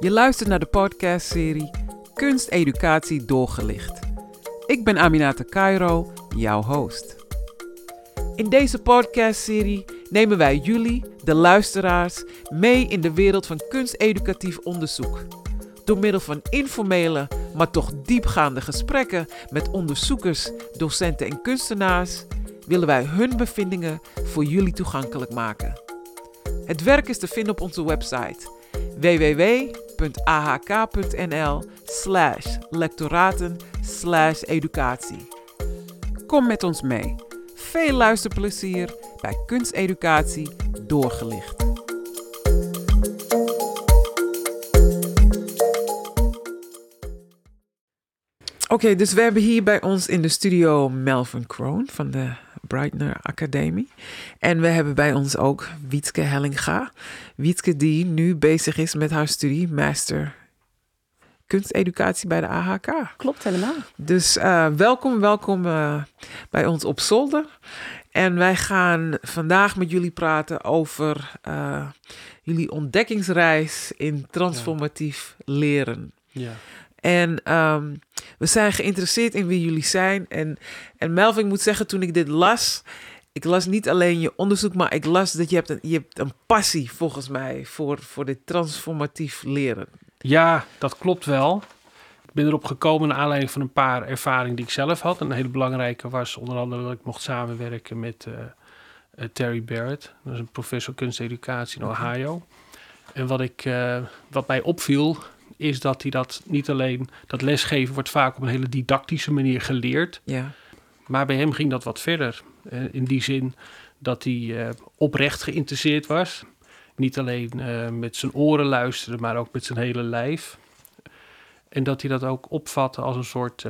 Je luistert naar de podcastserie Kunsteducatie doorgelicht. Ik ben Aminata Cairo, jouw host. In deze podcastserie nemen wij jullie, de luisteraars, mee in de wereld van kunsteducatief onderzoek. Door middel van informele, maar toch diepgaande gesprekken met onderzoekers, docenten en kunstenaars willen wij hun bevindingen voor jullie toegankelijk maken. Het werk is te vinden op onze website www.ahk.nl slash lectoraten slash educatie. Kom met ons mee. Veel luisterplezier bij Kunsteducatie doorgelicht. Oké, dus we hebben hier bij ons in de studio Melvin Kroon van de Breitner Academie. En we hebben bij ons ook Wietske Hellinga. Wietske die nu bezig is met haar studie Master Kunsteducatie bij de AHK. Klopt helemaal. Dus uh, welkom, welkom uh, bij ons op zolder. En wij gaan vandaag met jullie praten over uh, jullie ontdekkingsreis in transformatief ja. leren. Ja. En um, we zijn geïnteresseerd in wie jullie zijn. En, en Melvin, ik moet zeggen, toen ik dit las, ik las niet alleen je onderzoek, maar ik las dat je hebt een, je hebt een passie, volgens mij, voor, voor dit transformatief leren. Ja, dat klopt wel. Ik ben erop gekomen naar aanleiding van een paar ervaringen die ik zelf had. En een hele belangrijke was onder andere dat ik mocht samenwerken met uh, uh, Terry Barrett. Dat is een professor kunsteducatie in Ohio. En wat, ik, uh, wat mij opviel, is dat hij dat niet alleen, dat lesgeven wordt vaak op een hele didactische manier geleerd. Ja. Maar bij hem ging dat wat verder. Uh, in die zin dat hij uh, oprecht geïnteresseerd was. Niet alleen uh, met zijn oren luisteren, maar ook met zijn hele lijf. En dat hij dat ook opvatte als een soort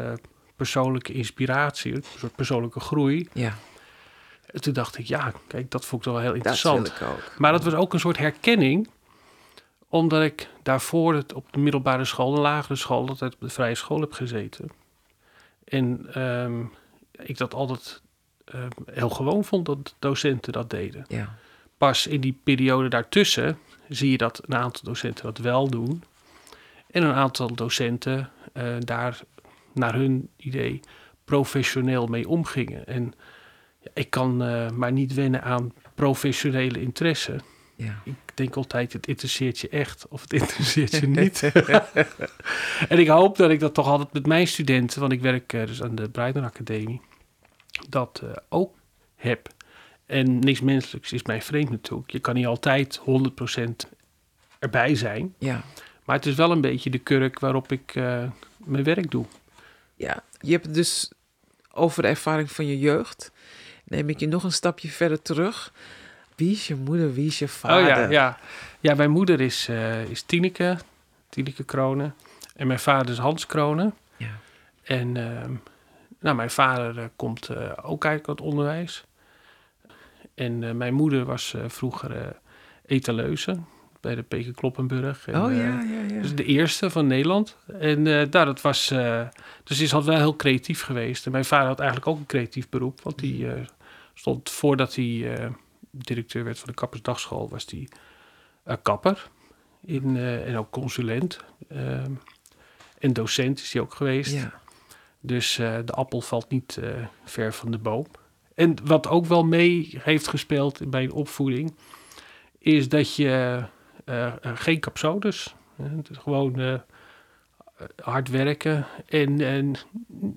persoonlijke inspiratie, een soort persoonlijke groei. Ja. En toen dacht ik, ja, kijk, dat vond ik toch wel heel interessant. Dat ik ook. Maar dat was ook een soort herkenning omdat ik daarvoor het op de middelbare school, de lagere school, altijd op de vrije school heb gezeten. En um, ik dat altijd uh, heel gewoon vond dat docenten dat deden. Ja. Pas in die periode daartussen zie je dat een aantal docenten dat wel doen. En een aantal docenten uh, daar naar hun idee professioneel mee omgingen. En ja, ik kan uh, maar niet wennen aan professionele interesse. Ja. Ik denk altijd, het interesseert je echt of het interesseert je niet. en ik hoop dat ik dat toch altijd met mijn studenten, want ik werk uh, dus aan de Breitner Academie, dat uh, ook heb. En niks menselijks is mij vreemd natuurlijk. Je kan niet altijd 100% erbij zijn. Ja. Maar het is wel een beetje de kurk waarop ik uh, mijn werk doe. Ja, je hebt dus over de ervaring van je jeugd. Neem ik je nog een stapje verder terug. Wie is je moeder, wie is je vader? Oh ja, ja. ja mijn moeder is, uh, is Tineke, Tineke Kronen. En mijn vader is Hans Kronen. Ja. En uh, nou, mijn vader uh, komt ook uit het onderwijs. En mijn moeder was vroeger etaleuze bij de Peken Kloppenburg. En, oh ja, ja, ja. Dus de eerste van Nederland. En nou, dat was... dus die is altijd wel heel creatief geweest. En mijn vader had eigenlijk ook een creatief beroep. Want die stond voordat hij directeur werd van de kappersdagschool, was die uh, kapper in, uh, en ook consulent. Uh, en docent is hij ook geweest. Ja. Dus uh, de appel valt niet ver van de boom. En wat ook wel mee heeft gespeeld in mijn opvoeding, is dat je geen capsodes, het is gewoon hard werken en, en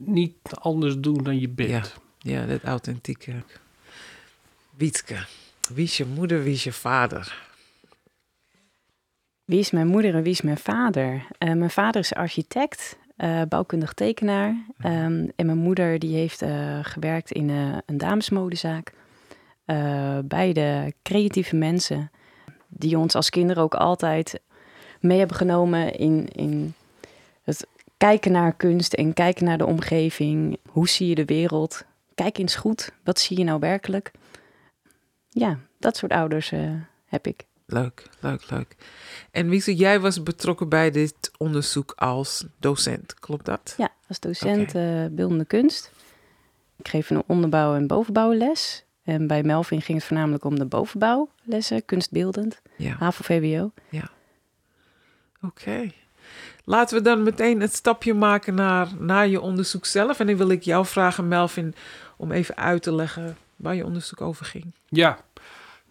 niet anders doen dan je bent. Ja, ja dat authentieke. Wietske. Wie is je moeder, wie is je vader? Wie is mijn moeder en wie is mijn vader? Uh, mijn vader is architect, uh, bouwkundig tekenaar. Um, en mijn moeder die heeft uh, gewerkt in een damesmodezaak. beide creatieve mensen die ons als kinderen ook altijd mee hebben genomen in, in het kijken naar kunst en kijken naar de omgeving. Hoe zie je de wereld? Kijk eens goed, wat zie je nou werkelijk? Ja, dat soort ouders uh, heb ik. Leuk, leuk, leuk. En Wiese, jij was betrokken bij dit onderzoek als docent, klopt dat? Ja, als docent okay. uh, beeldende kunst. Ik geef een onderbouw- en bovenbouwles. En bij Melvin ging het voornamelijk om de bovenbouwlessen, kunstbeeldend, ja. HAVO-VWO. Ja. Oké. Laten we dan meteen het stapje maken naar, naar je onderzoek zelf. En dan wil ik jou vragen, Melvin, om even uit te leggen waar je onderzoek over ging. Ja,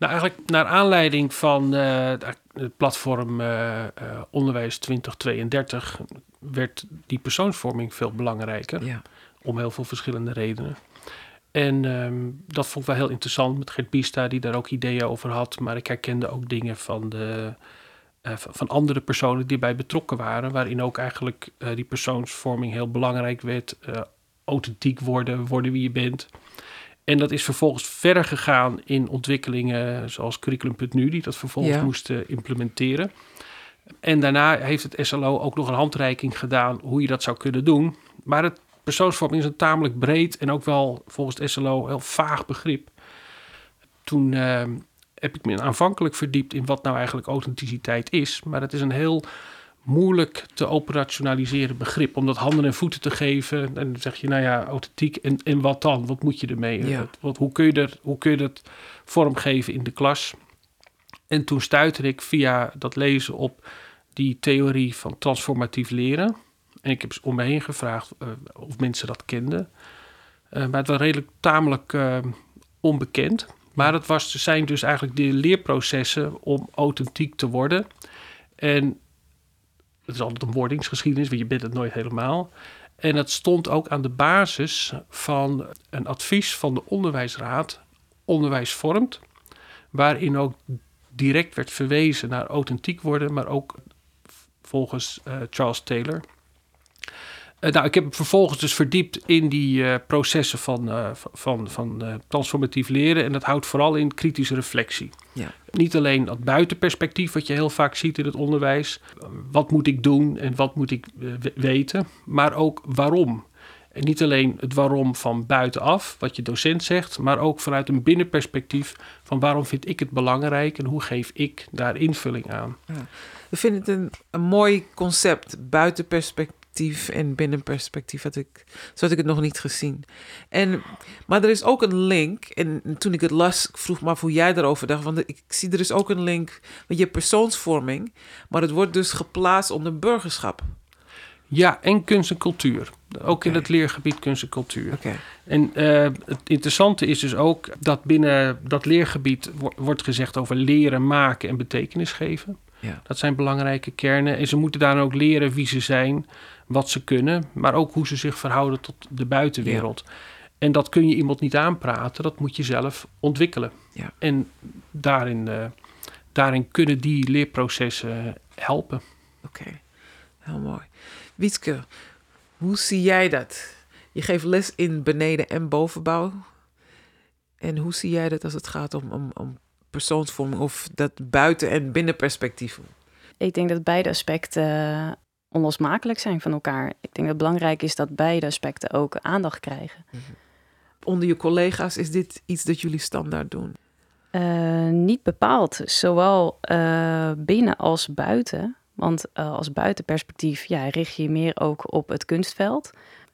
nou eigenlijk naar aanleiding van uh, het platform uh, uh, Onderwijs 2032 werd die persoonsvorming veel belangrijker. Ja. Om heel veel verschillende redenen. En um, dat vond ik wel heel interessant met Gert Bista, die daar ook ideeën over had. Maar ik herkende ook dingen van, de, uh, van andere personen die bij betrokken waren. Waarin ook eigenlijk die persoonsvorming heel belangrijk werd. Authentiek worden, worden wie je bent. En dat is vervolgens verder gegaan in ontwikkelingen zoals Curriculum.nu, die dat vervolgens ja. moesten implementeren. En daarna heeft het SLO ook nog een handreiking gedaan hoe je dat zou kunnen doen. Maar het persoonsvorming is een tamelijk breed en ook wel volgens het SLO heel vaag begrip. Toen uh, heb ik me aanvankelijk verdiept in wat nou eigenlijk authenticiteit is. Maar het is een heel moeilijk te operationaliseren begrip. Om dat handen en voeten te geven. En dan zeg je, nou ja, authentiek. En, en wat dan? Wat moet je ermee? Ja. Wat, hoe, kun je er, hoe kun je dat vormgeven in de klas? En toen stuitte ik via dat lezen op die theorie van transformatief leren. En ik heb om me heen gevraagd uh, of mensen dat kenden. Uh, maar het was redelijk tamelijk uh, onbekend. Maar het was, zijn dus eigenlijk de leerprocessen om authentiek te worden. En het is altijd een wordingsgeschiedenis, want je bent het nooit helemaal. En het stond ook aan de basis van een advies van de onderwijsraad, Onderwijs vormt, waarin ook direct werd verwezen naar authentiek worden, maar ook volgens uh, Charles Taylor. Uh, nou, ik heb vervolgens dus verdiept in die uh, processen van, uh, van, van transformatief leren. En dat houdt vooral in kritische reflectie. Ja. Niet alleen dat buitenperspectief wat je heel vaak ziet in het onderwijs. Wat moet ik doen en wat moet ik weten. Maar ook waarom. En niet alleen het waarom van buitenaf, wat je docent zegt. Maar ook vanuit een binnenperspectief van waarom vind ik het belangrijk. En hoe geef ik daar invulling aan. Ja. Ik vind het een, een mooi concept, buitenperspectief en binnenperspectief had ik, zo had ik het nog niet gezien. En, maar er is ook een link, en toen ik het las, ik vroeg me af hoe jij daarover dacht, want ik zie er is ook een link, want je persoonsvorming, maar het wordt dus geplaatst onder burgerschap. Ja, en kunst en cultuur. Ook okay. in het leergebied kunst en cultuur. Okay. En uh, het interessante is dus ook dat binnen dat leergebied wo wordt gezegd over leren, maken en betekenis geven. Ja. Dat zijn belangrijke kernen. En ze moeten daar ook leren wie ze zijn, wat ze kunnen, maar ook hoe ze zich verhouden tot de buitenwereld. Ja. En dat kun je iemand niet aanpraten, dat moet je zelf ontwikkelen. Ja. En daarin, uh, daarin kunnen die leerprocessen helpen. Oké, okay. heel mooi. Wietske, hoe zie jij dat? Je geeft les in beneden- en bovenbouw. En hoe zie jij dat als het gaat om, om, om persoonsvorming of dat buiten- en binnenperspectief? Ik denk dat beide aspecten onlosmakelijk zijn van elkaar. Ik denk dat het belangrijk is dat beide aspecten ook aandacht krijgen. Mm -hmm. Onder je collega's is dit iets dat jullie standaard doen? Uh, niet bepaald, zowel uh, binnen als buiten. Want uh, als buitenperspectief ja, richt je je meer ook op het kunstveld.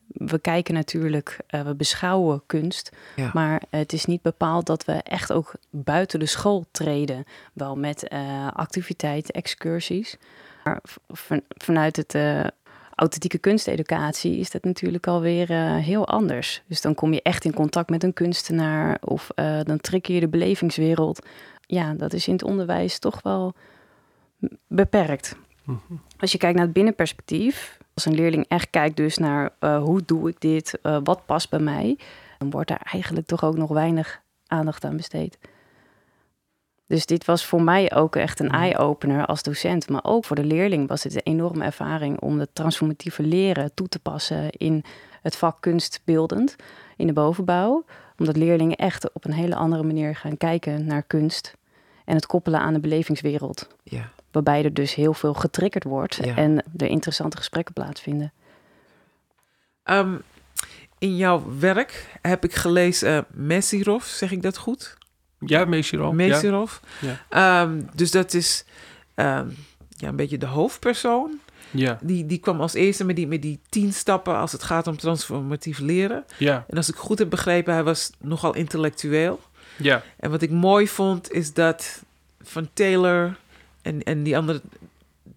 We kijken natuurlijk, we beschouwen kunst, ja. maar het is niet bepaald dat we echt ook buiten de school treden. Wel met activiteiten, excursies. Maar van, vanuit het uh, authentieke kunsteducatie is dat natuurlijk alweer uh, heel anders. Dus dan kom je echt in contact met een kunstenaar of uh, dan trek je de belevingswereld. Ja, dat is in het onderwijs toch wel beperkt. Mm -hmm. Als je kijkt naar het binnenperspectief, als een leerling echt kijkt dus naar hoe doe ik dit, wat past bij mij, dan wordt daar eigenlijk toch ook nog weinig aandacht aan besteed. Dus dit was voor mij ook echt een eye-opener als docent. Maar ook voor de leerling was het een enorme ervaring om het transformatieve leren toe te passen in het vak kunstbeeldend in de bovenbouw. Omdat leerlingen echt op een hele andere manier gaan kijken naar kunst en het koppelen aan de belevingswereld. Ja. Waarbij er dus heel veel getriggerd wordt Ja. en er interessante gesprekken plaatsvinden. Um, in jouw werk heb ik gelezen uh, Messirov, zeg ik dat goed? Ja, Mesirov. Mesirov. Ja. Um, dus dat is um, ja, een beetje de hoofdpersoon. Ja. Die, die kwam als eerste met die, met die tien stappen als het gaat om transformatief leren. Ja. En als ik goed heb begrepen, hij was nogal intellectueel. Ja. En wat ik mooi vond, is dat van Taylor en, en die andere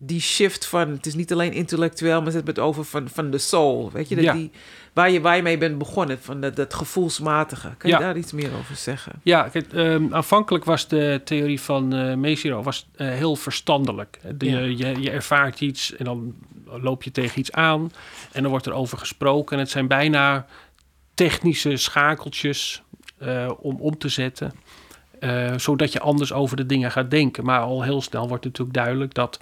die shift van, het is niet alleen intellectueel, maar ze hebben het over van, van de soul. Weet je, dat Ja. die, waar, je, waar je mee bent begonnen, van dat, dat gevoelsmatige. Kan je Ja. daar iets meer over zeggen? Ja, kijk, ehm, aanvankelijk was de theorie van eh Mesiro was, eh, heel verstandelijk. De, Ja. je, je ervaart iets en dan loop je tegen iets aan en dan wordt er over gesproken. En het zijn bijna technische schakeltjes eh, om om te zetten, eh, zodat je anders over de dingen gaat denken. Maar al heel snel wordt natuurlijk duidelijk dat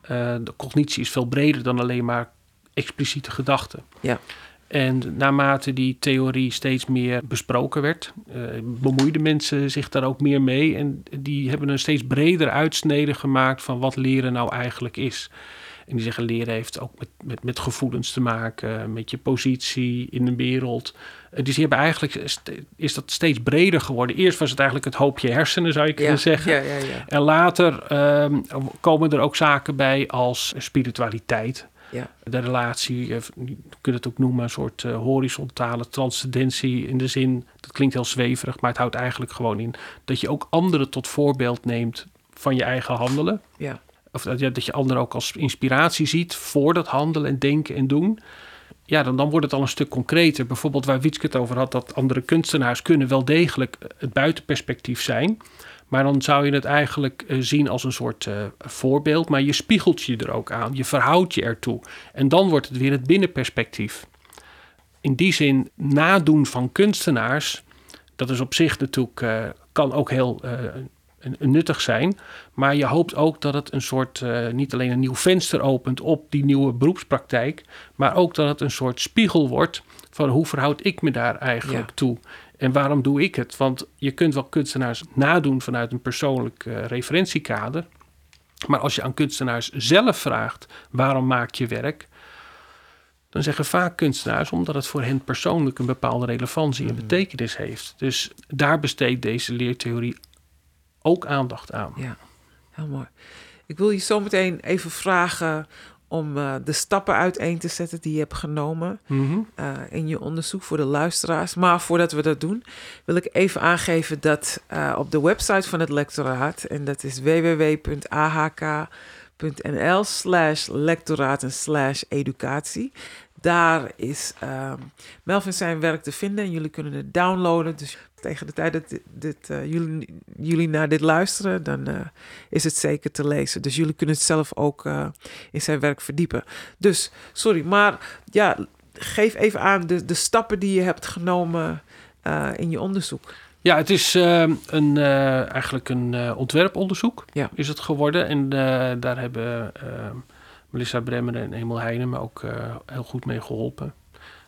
eh, de cognitie is veel breder dan alleen maar expliciete gedachten. Ja. En naarmate die theorie steeds meer besproken werd, eh, bemoeiden mensen zich daar ook meer mee. En die hebben een steeds breder uitsnede gemaakt van wat leren nou eigenlijk is. En die zeggen leren heeft ook met, met, met gevoelens te maken, met je positie in de wereld. Eh, dus die hebben eigenlijk, is dat steeds breder geworden. Eerst was het eigenlijk het hoopje hersenen, zou je kunnen zeggen. Ja, ja, ja. En later ehm, komen er ook zaken bij als spiritualiteit. Ja. De relatie, eh, je kunt het ook noemen, een soort eh, horizontale transcendentie in de zin, dat klinkt heel zweverig, maar het houdt eigenlijk gewoon in dat je ook anderen tot voorbeeld neemt van je eigen handelen. Ja. Of dat je, dat je anderen ook als inspiratie ziet voor dat handelen en denken en doen. Ja, dan, dan wordt het al een stuk concreter. Bijvoorbeeld waar Wietske het over had, dat andere kunstenaars kunnen wel degelijk het buitenperspectief zijn. Maar dan zou je het eigenlijk eh, zien als een soort eh, voorbeeld. Maar je spiegelt je er ook aan. Je verhoudt je ertoe. En dan wordt het weer het binnenperspectief. In die zin, nadoen van kunstenaars. Dat is op zich natuurlijk. eh, kan ook heel eh, nuttig zijn. Maar je hoopt ook dat het een soort. eh, niet alleen een nieuw venster opent op die nieuwe beroepspraktijk. Maar ook dat het een soort spiegel wordt. van hoe verhoud ik me daar eigenlijk Ja. toe. En waarom doe ik het? Want je kunt wel kunstenaars nadoen vanuit een persoonlijk eh, referentiekader. Maar als je aan kunstenaars zelf vraagt: waarom maak je werk? Dan zeggen vaak kunstenaars omdat het voor hen persoonlijk een bepaalde relevantie en Mhm. betekenis heeft. Dus daar besteedt deze leertheorie ook aandacht aan. Ja, heel mooi. Ik wil je zo meteen even vragen om eh, de stappen uiteen te zetten die je hebt genomen Mhm. eh, in je onderzoek voor de luisteraars. Maar voordat we dat doen, wil ik even aangeven dat eh, op de website van het lectoraat, en dat is www.ahk.nl slash lectoraat en slash educatie. Daar is ehm, Melvin zijn werk te vinden en jullie kunnen het downloaden. Dus tegen de tijd dat dit, dit, eh, jullie, jullie naar dit luisteren, dan eh, is het zeker te lezen. Dus jullie kunnen het zelf ook eh, in zijn werk verdiepen. Dus, sorry, maar ja, geef even aan de, de stappen die je hebt genomen in je onderzoek. Ja, het is eh, een, eigenlijk een ontwerponderzoek Ja. is het geworden. En daar hebben eh, Melissa Bremmer en Emil Heijnen me ook heel goed mee geholpen.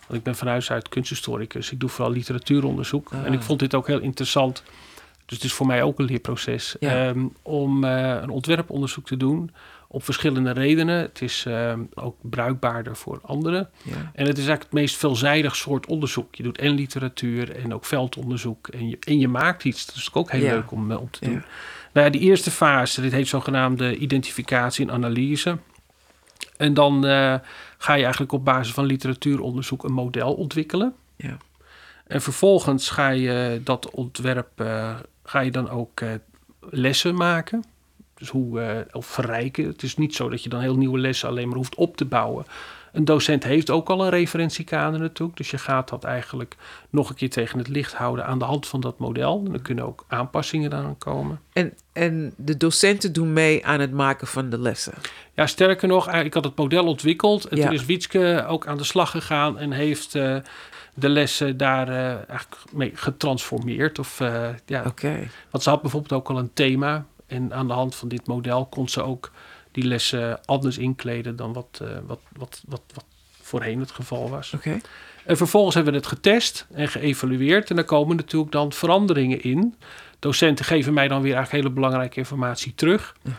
Want ik ben van huis uit kunsthistoricus. Ik doe vooral literatuuronderzoek. Ah. En ik vond dit ook heel interessant. Dus het is voor mij ook een leerproces. Ja. ehm, om eh, een ontwerponderzoek te doen. Op verschillende redenen. Het is ehm, ook bruikbaarder voor anderen. Ja, En het is eigenlijk het meest veelzijdig soort onderzoek. Je doet en literatuur en ook veldonderzoek. En je, en je maakt iets. Dat is ook heel Ja. leuk om, eh, om te doen. Nou ja, die eerste fase, dit heet zogenaamde identificatie en analyse. En dan eh, ga je eigenlijk op basis van literatuuronderzoek een model ontwikkelen. Ja. En vervolgens ga je dat ontwerp, eh, ga je dan ook eh, lessen maken. Dus hoe, eh, of verrijken. Het is niet zo dat je dan heel nieuwe lessen alleen maar hoeft op te bouwen. Een docent heeft ook al een referentiekader natuurlijk. Dus je gaat dat eigenlijk nog een keer tegen het licht houden aan de hand van dat model. En er kunnen ook aanpassingen aan komen. En, en de docenten doen mee aan het maken van de lessen. Ja, sterker nog, eh, ik had het model ontwikkeld. En Ja. toen is Wietske ook aan de slag gegaan en heeft eh, de lessen daar eh, eigenlijk mee getransformeerd. Of, ja, Want ze had bijvoorbeeld ook al een thema. En aan de hand van dit model kon ze ook die lessen anders inkleden dan wat, eh, wat, wat, wat, wat voorheen het geval was. oké. En vervolgens hebben we het getest en geëvalueerd. En daar komen natuurlijk dan veranderingen in. Docenten geven mij dan weer eigenlijk hele belangrijke informatie terug. Mhm.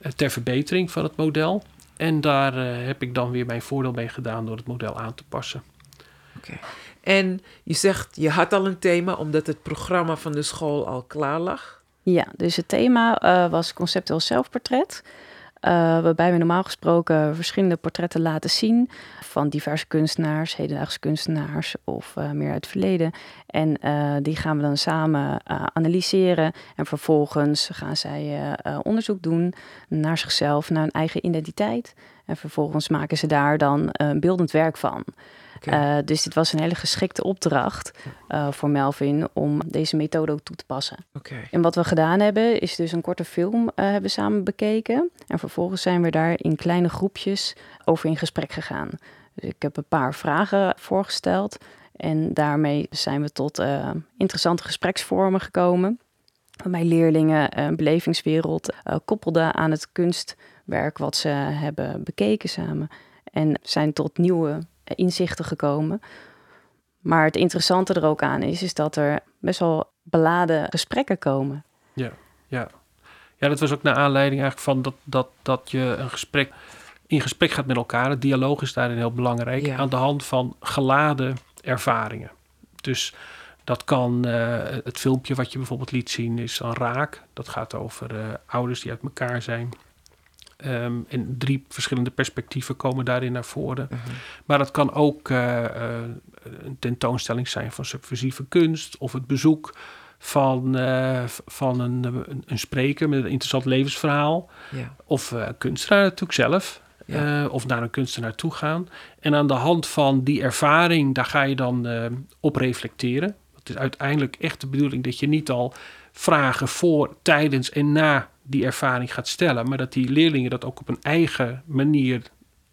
eh, ter verbetering van het model. En daar eh, heb ik dan weer mijn voordeel mee gedaan door het model aan te passen. En je zegt, je had al een thema omdat het programma van de school al klaar lag. Ja, dus het thema eh, was conceptueel zelfportret. Uh, waarbij we normaal gesproken verschillende portretten laten zien van diverse kunstenaars, hedendaagse kunstenaars of uh, meer uit het verleden. En uh, die gaan we dan samen analyseren en vervolgens gaan zij onderzoek doen naar zichzelf, naar hun eigen identiteit. En vervolgens maken ze daar dan een beeldend werk van. Okay. Uh, dus dit was een hele geschikte opdracht uh, voor Melvin om deze methode ook toe te passen. Okay. En wat we gedaan hebben, is dus een korte film uh, hebben samen bekeken. En vervolgens zijn we daar in kleine groepjes over in gesprek gegaan. Dus ik heb een paar vragen voorgesteld. En daarmee zijn we tot interessante gespreksvormen gekomen. Waarbij leerlingen een belevingswereld koppelden aan het kunstwerk wat ze hebben bekeken samen. En zijn tot nieuwe inzichten gekomen. Maar het interessante er ook aan is, is dat er best wel beladen gesprekken komen. Ja, ja. Ja, dat was ook naar aanleiding eigenlijk van dat, dat, dat je een gesprek in gesprek gaat met elkaar. Het dialoog is daarin heel belangrijk. Ja. Aan de hand van geladen ervaringen. Dus dat kan uh, het filmpje wat je bijvoorbeeld liet zien, is dan raak. Dat gaat over uh, ouders die uit elkaar zijn. Um, en drie verschillende perspectieven komen daarin naar voren. Mhm. Maar het kan ook uh, uh, een tentoonstelling zijn van subversieve kunst of het bezoek van, uh, van een, een, een, spreker met een interessant levensverhaal. Ja. Of kunstenaar natuurlijk zelf. Ja. of naar een kunstenaar toe gaan. En aan de hand van die ervaring, daar ga je dan op reflecteren. Het is uiteindelijk echt de bedoeling dat je niet al vragen voor, tijdens en na die ervaring gaat stellen, maar dat die leerlingen dat ook op een eigen manier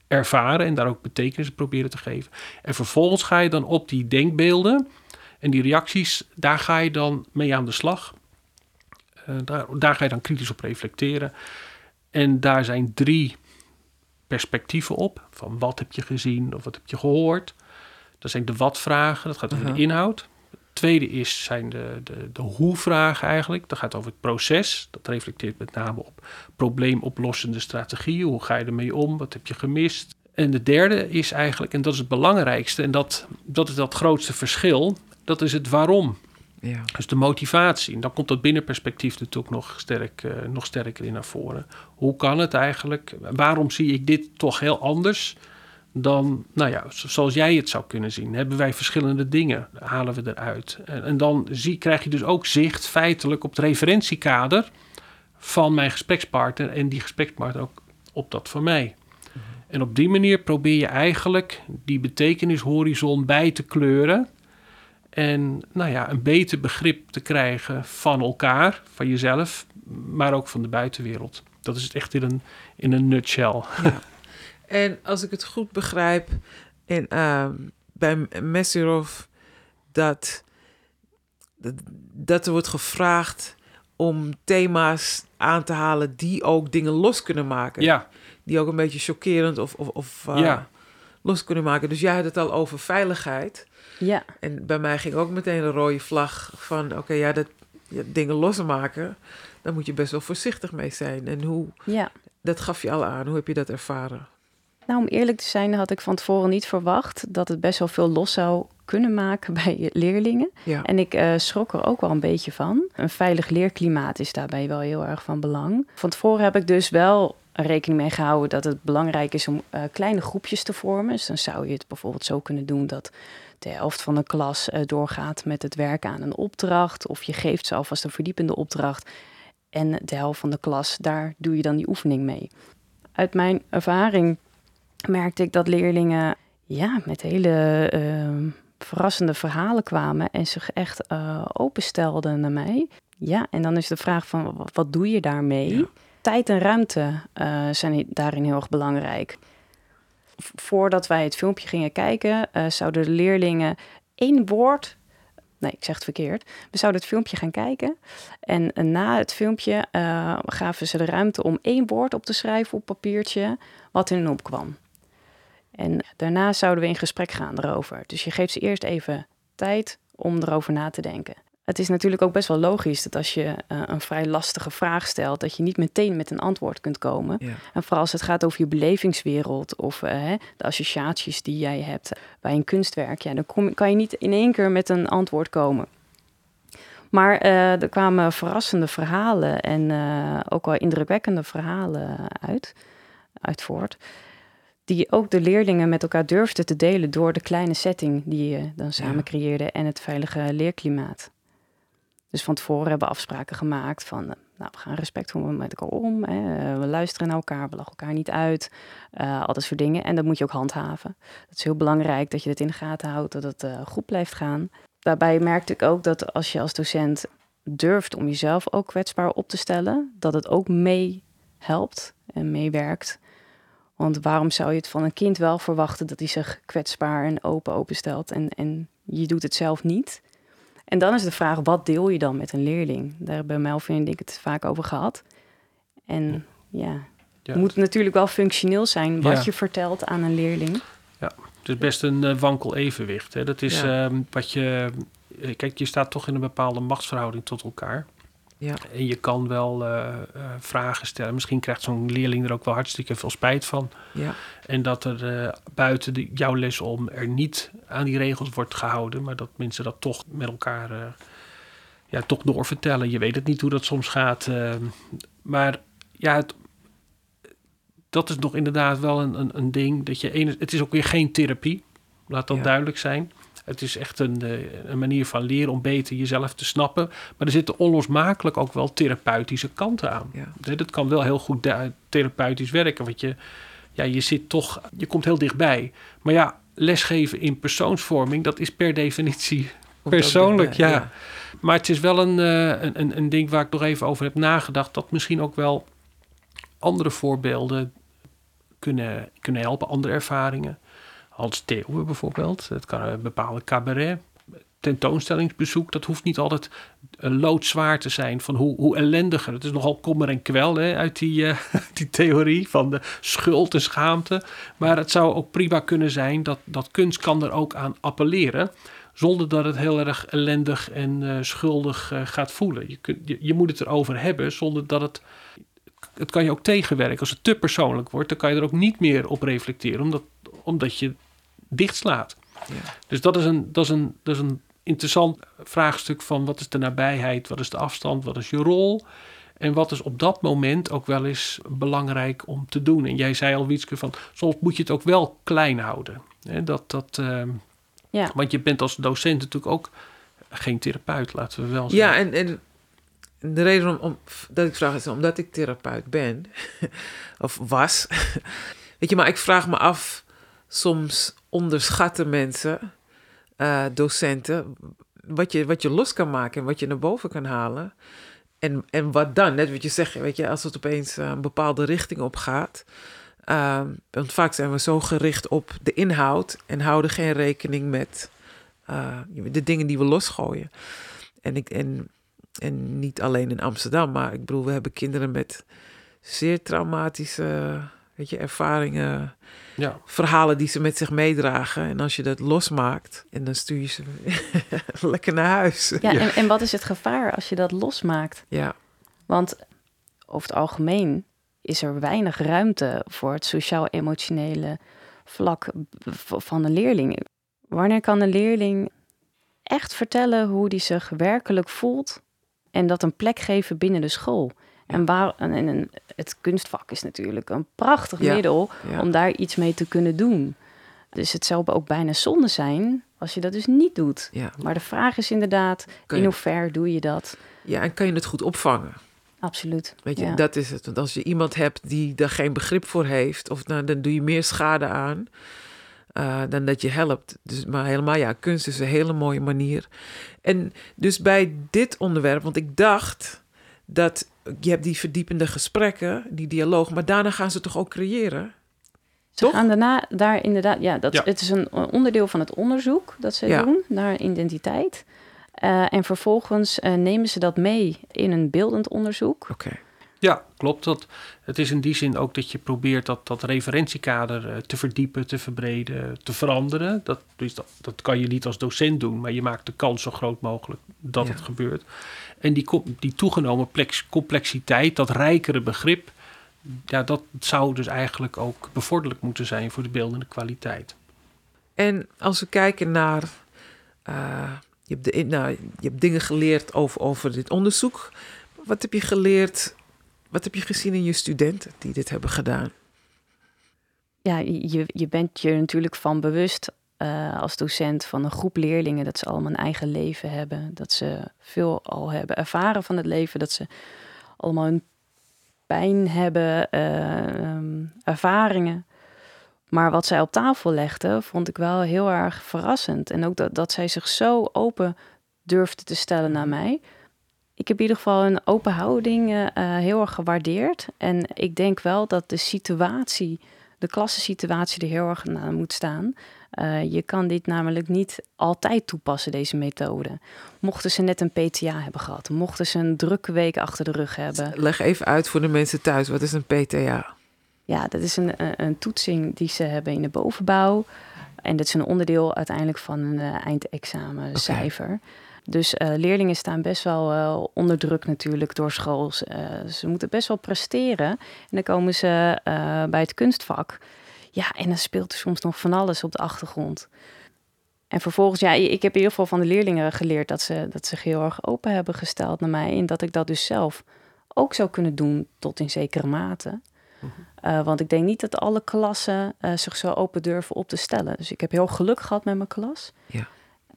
ervaren en daar ook betekenis proberen te geven. En vervolgens ga je dan op die denkbeelden en die reacties, daar ga je dan mee aan de slag. Uh, daar, daar ga je dan kritisch op reflecteren. En daar zijn drie perspectieven op. Van wat heb je gezien of wat heb je gehoord. Dat zijn de wat-vragen, dat gaat over de inhoud. Tweede is, zijn de, de, de hoe-vragen eigenlijk. Dat gaat over het proces. Dat reflecteert met name op probleemoplossende strategieën. Hoe ga je ermee om? Wat heb je gemist? En de derde is eigenlijk, en dat is het belangrijkste... en dat, dat is dat grootste verschil... dat is het waarom. Ja. Dus de motivatie. En dan komt dat binnenperspectief natuurlijk nog, sterk, uh, nog sterker in naar voren. Hoe kan het eigenlijk? Waarom zie ik dit toch heel anders dan, nou ja, zoals jij het zou kunnen zien? Hebben wij verschillende dingen, halen we eruit. En, en dan zie, krijg je dus ook zicht feitelijk op het referentiekader van mijn gesprekspartner en die gesprekspartner ook op dat van mij. Mhm. En op die manier probeer je eigenlijk die betekenishorizon bij te kleuren. En nou ja, een beter begrip te krijgen van elkaar, van jezelf, maar ook van de buitenwereld. Dat is het echt in een, in een nutshell. Ja. En als ik het goed begrijp, in, uh, bij Messerov, dat, dat, dat er wordt gevraagd om thema's aan te halen die ook dingen los kunnen maken. Ja. Die ook een beetje chockerend of, of, of uh, Ja. los kunnen maken. Dus jij had het al over veiligheid. Ja, En bij mij ging ook meteen een rode vlag van... oké, ja, dat ja, dingen losmaken, daar moet je best wel voorzichtig mee zijn. En hoe, ja. dat gaf je al aan. Hoe heb je dat ervaren? Nou, om eerlijk te zijn, had ik van tevoren niet verwacht dat het best wel veel los zou kunnen maken bij leerlingen. Ja. En ik uh, schrok er ook wel een beetje van. Een veilig leerklimaat is daarbij wel heel erg van belang. Van tevoren heb ik dus wel rekening mee gehouden dat het belangrijk is om uh, kleine groepjes te vormen. Dus dan zou je het bijvoorbeeld zo kunnen doen dat de helft van de klas uh, doorgaat met het werken aan een opdracht. Of je geeft ze alvast een verdiepende opdracht. En de helft van de klas, daar doe je dan die oefening mee. Uit mijn ervaring merkte ik dat leerlingen ja, met hele uh, verrassende verhalen kwamen en zich echt uh, openstelden naar mij. Ja, en dan is de vraag van wat doe je daarmee? Ja. Tijd en ruimte uh, zijn daarin heel erg belangrijk. Voordat wij het filmpje gingen kijken, uh, zouden de leerlingen één woord. Nee, ik zeg het verkeerd. We zouden het filmpje gaan kijken. En na het filmpje uh, gaven ze de ruimte om één woord op te schrijven op papiertje wat in hun opkwam. En daarna zouden we in gesprek gaan erover. Dus je geeft ze eerst even tijd om erover na te denken. Het is natuurlijk ook best wel logisch dat als je uh, een vrij lastige vraag stelt, dat je niet meteen met een antwoord kunt komen. Ja. En vooral als het gaat over je belevingswereld of uh, hè, de associaties die jij hebt bij een kunstwerk, ja, dan kom, kan je niet in één keer met een antwoord komen. Maar eh, er kwamen verrassende verhalen en eh, ook wel indrukwekkende verhalen uit, uit voort. Die ook de leerlingen met elkaar durfden te delen door de kleine setting die je dan samen Ja. creëerde en het veilige leerklimaat. Dus van tevoren hebben we afspraken gemaakt van, eh, nou, we gaan respectvol met elkaar om. Hè, eh, we luisteren naar elkaar, we lachen elkaar niet uit. eh, al dat soort dingen. En dat moet je ook handhaven. Het is heel belangrijk dat je het in de gaten houdt, dat het goed blijft gaan. Daarbij merkte ik ook dat als je als docent durft om jezelf ook kwetsbaar op te stellen, dat het ook mee helpt en meewerkt. Want waarom zou je het van een kind wel verwachten dat hij zich kwetsbaar en open openstelt en, en je doet het zelf niet? En dan is de vraag, wat deel je dan met een leerling? Daar hebben Melvin en ik het vaak over gehad. En ja, Ja. het moet natuurlijk wel functioneel zijn wat Ja. je vertelt aan een leerling. Het is best een eh, wankel evenwicht. Hè? Dat is Ja. ehm, wat je. eh, Kijk, je staat toch in een bepaalde machtsverhouding tot elkaar. Ja. En je kan wel eh, eh, vragen stellen. Misschien krijgt zo'n leerling er ook wel hartstikke veel spijt van. Ja. En dat er eh, buiten de, jouw les om er niet aan die regels wordt gehouden. Maar dat mensen dat toch met elkaar ja, toch doorvertellen. Je weet het niet hoe dat soms gaat. eh, maar ja, het, dat is nog inderdaad wel een, een, een ding. Dat je ene, het is ook weer geen therapie. Laat dat Ja. duidelijk zijn. Het is echt een, eh, een manier van leren om beter jezelf te snappen. Maar er zitten onlosmakelijk ook wel therapeutische kanten aan. Ja. Dat kan wel heel goed therapeutisch werken. Want je, ja, je zit toch, je komt heel dichtbij. Maar ja, lesgeven in persoonsvorming, dat is per definitie. Persoonlijk, ja. Maar het is wel een, eh, een, een, een ding waar ik nog even over heb nagedacht. Dat misschien ook wel andere voorbeelden kunnen, kunnen helpen, andere ervaringen. Hans Theeuwen bijvoorbeeld. Het kan een bepaalde cabaret. Tentoonstellingsbezoek, dat hoeft niet altijd loodzwaar te zijn van hoe, hoe ellendiger. Het is nogal kommer en kwel hè, uit die, eh, die theorie van de schuld en schaamte. Maar het zou ook prima kunnen zijn dat, dat kunst kan er ook aan appelleren. Zonder dat het heel erg ellendig en eh, schuldig eh, gaat voelen. Je, kunt, je, je moet het erover hebben zonder dat het. Het kan je ook tegenwerken. Als het te persoonlijk wordt, dan kan je er ook niet meer op reflecteren. Omdat, omdat je dichtslaat. Ja. Dus dat is, een, dat, is een, dat is een interessant vraagstuk van wat is de nabijheid, wat is de afstand, wat is je rol en wat is op dat moment ook wel eens belangrijk om te doen. En jij zei al, Wietske, van soms moet je het ook wel klein houden. Hè, dat, dat, ehm, Ja. Want je bent als docent natuurlijk ook geen therapeut, laten we wel zeggen. Ja, en, en de reden om, om, dat ik vraag is omdat ik therapeut ben, of was. Weet je, maar ik vraag me af, soms onderschatten mensen, eh, docenten, wat je, wat je los kan maken en wat je naar boven kan halen. En, en wat dan? Net wat je zegt, weet je, als het opeens eh, een bepaalde richting op gaat. Ehm, want vaak zijn we zo gericht op de inhoud en houden geen rekening met eh, de dingen die we losgooien. En, ik, en, en niet alleen in Amsterdam, maar ik bedoel, we hebben kinderen met zeer traumatische weet je, ervaringen, Ja. verhalen die ze met zich meedragen. En als je dat losmaakt, en dan stuur je ze lekker naar huis. Ja, En, en wat is het gevaar als je dat losmaakt? Ja, Want over het algemeen is er weinig ruimte voor het sociaal-emotionele vlak van een leerling. Wanneer kan een leerling echt vertellen hoe die zich werkelijk voelt en dat een plek geven binnen de school? En, waar, en, en- en het kunstvak is natuurlijk een prachtig Ja, middel ja. om daar iets mee te kunnen doen. Dus het zou ook bijna zonde zijn als je dat dus niet doet. ja. Maar de vraag is inderdaad, in hoeverre doe je dat? ja, en kan je het goed opvangen? Absoluut. Weet je, ja. dat is het. Want als je iemand hebt die daar geen begrip voor heeft, of nou, dan doe je meer schade aan eh, dan dat je helpt. Dus, maar helemaal, ja, kunst is een hele mooie manier. En dus bij dit onderwerp, want ik dacht dat je hebt die verdiepende gesprekken, die dialoog, maar daarna gaan ze toch ook creëren? Ze Toch? gaan daarna daar inderdaad, ja, dat, Ja. het is een onderdeel van het onderzoek dat ze Ja. doen naar identiteit. Eh, en vervolgens eh, nemen ze dat mee in een beeldend onderzoek. Oké. Ja, klopt. Dat, het is in die zin ook dat je probeert dat, dat referentiekader eh, te verdiepen, te verbreden, te veranderen. Dat, dus dat, dat kan je niet als docent doen, maar je maakt de kans zo groot mogelijk dat Ja. het gebeurt. En die, die toegenomen plex- complexiteit, dat rijkere begrip, ja, dat zou dus eigenlijk ook bevorderlijk moeten zijn voor de beeldende kwaliteit. En als we kijken naar eh, je, hebt de, nou, je hebt dingen geleerd over, over dit onderzoek. Wat heb je geleerd? Wat heb je gezien in je studenten die dit hebben gedaan? Ja, je, je bent je natuurlijk van bewust uh, als docent van een groep leerlingen dat ze allemaal een eigen leven hebben. Dat ze veel al hebben ervaren van het leven. Dat ze allemaal een pijn hebben, uh, ervaringen. Maar wat zij op tafel legde, vond ik wel heel erg verrassend. En ook dat, dat zij zich zo open durfde te stellen naar mij. Ik heb in ieder geval een open houding uh, heel erg gewaardeerd. En ik denk wel dat de situatie, de klassensituatie er heel erg naar moet staan. Uh, je kan dit namelijk niet altijd toepassen, deze methode. Mochten ze net een PTA hebben gehad, mochten ze een drukke week achter de rug hebben. Leg even uit voor de mensen thuis, wat is een PTA? Ja, dat is een, een, toetsing die ze hebben in de bovenbouw. En dat is een onderdeel uiteindelijk van een uh, eindexamencijfer. Okay. Dus uh, leerlingen staan best wel uh, onder druk natuurlijk door school. ze moeten best wel presteren. En dan komen ze bij het kunstvak. Ja, en dan speelt er soms nog van alles op de achtergrond. En vervolgens, ja, ik heb in ieder geval van de leerlingen geleerd dat ze, dat zich heel erg open hebben gesteld naar mij. En dat ik dat dus zelf ook zou kunnen doen tot in zekere mate. Uh, want ik denk niet dat alle klassen uh, zich zo open durven op te stellen. Dus ik heb heel geluk gehad met mijn klas. Ja.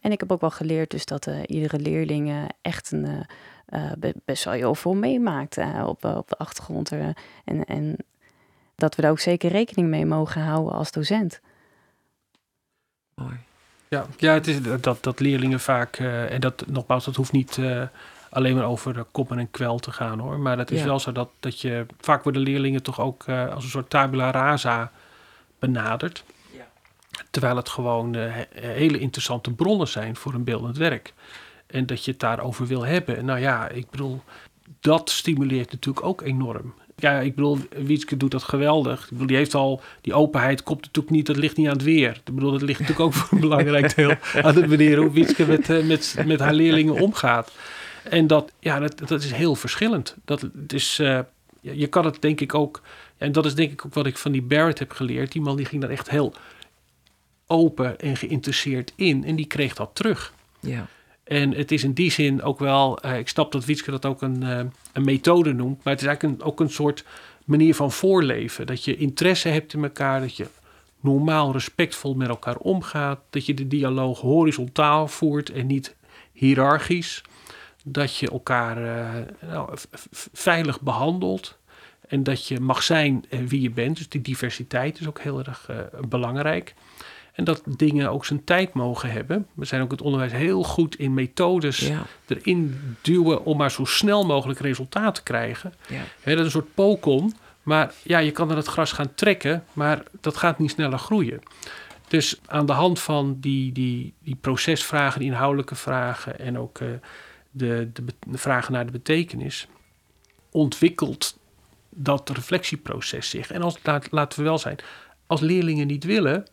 En ik heb ook wel geleerd dus dat uh, iedere leerling echt een, best wel heel veel meemaakt op, op de achtergrond. en, en dat we daar ook zeker rekening mee mogen houden als docent. Mooi. Ja, ja het is dat, dat leerlingen vaak, en dat nogmaals, dat hoeft niet alleen maar over kommer en kwel te gaan hoor. Maar het is wel zo dat, dat je vaak worden leerlingen toch ook uh, als een soort tabula rasa benaderd. Ja. Terwijl het gewoon uh, hele interessante bronnen zijn voor een beeldend werk. En dat je het daarover wil hebben. Nou ja, ik bedoel, dat stimuleert natuurlijk ook enorm. Ja, ik bedoel, Wietske doet dat geweldig. Ik bedoel, die heeft al, die openheid komt natuurlijk niet, dat ligt niet aan het weer. Ik bedoel, dat ligt natuurlijk ook voor een belangrijk deel aan de manier hoe Wietske met, uh, met, met haar leerlingen omgaat. En dat, ja, dat, dat is heel verschillend. Dat, het is, uh, je kan het denk ik ook, en dat is denk ik ook wat ik van die Barrett heb geleerd. Die man die ging daar echt heel open en geïnteresseerd in en die kreeg dat terug. Ja. En het is in die zin ook wel, uh, ik snap dat Wietske dat ook een, uh, een methode noemt, maar het is eigenlijk ook een soort manier van voorleven. Dat je interesse hebt in elkaar, dat je normaal respectvol met elkaar omgaat, dat je de dialoog horizontaal voert en niet hiërarchisch dat je elkaar uh, nou, veilig behandelt. En dat je mag zijn wie je bent. Dus die diversiteit is ook heel erg belangrijk. En dat dingen ook zijn tijd mogen hebben. We zijn ook het onderwijs heel goed in methodes ja. erin duwen om maar zo snel mogelijk resultaat te krijgen. Ja. He, dat is een soort pokon. Maar ja, je kan er het gras gaan trekken, maar dat gaat niet sneller groeien. Dus aan de hand van die, die, die procesvragen, die inhoudelijke vragen en ook uh, de, de, de vragen naar de betekenis, ontwikkelt dat reflectieproces zich. En als, laat, laten we wel zijn, als leerlingen niet willen,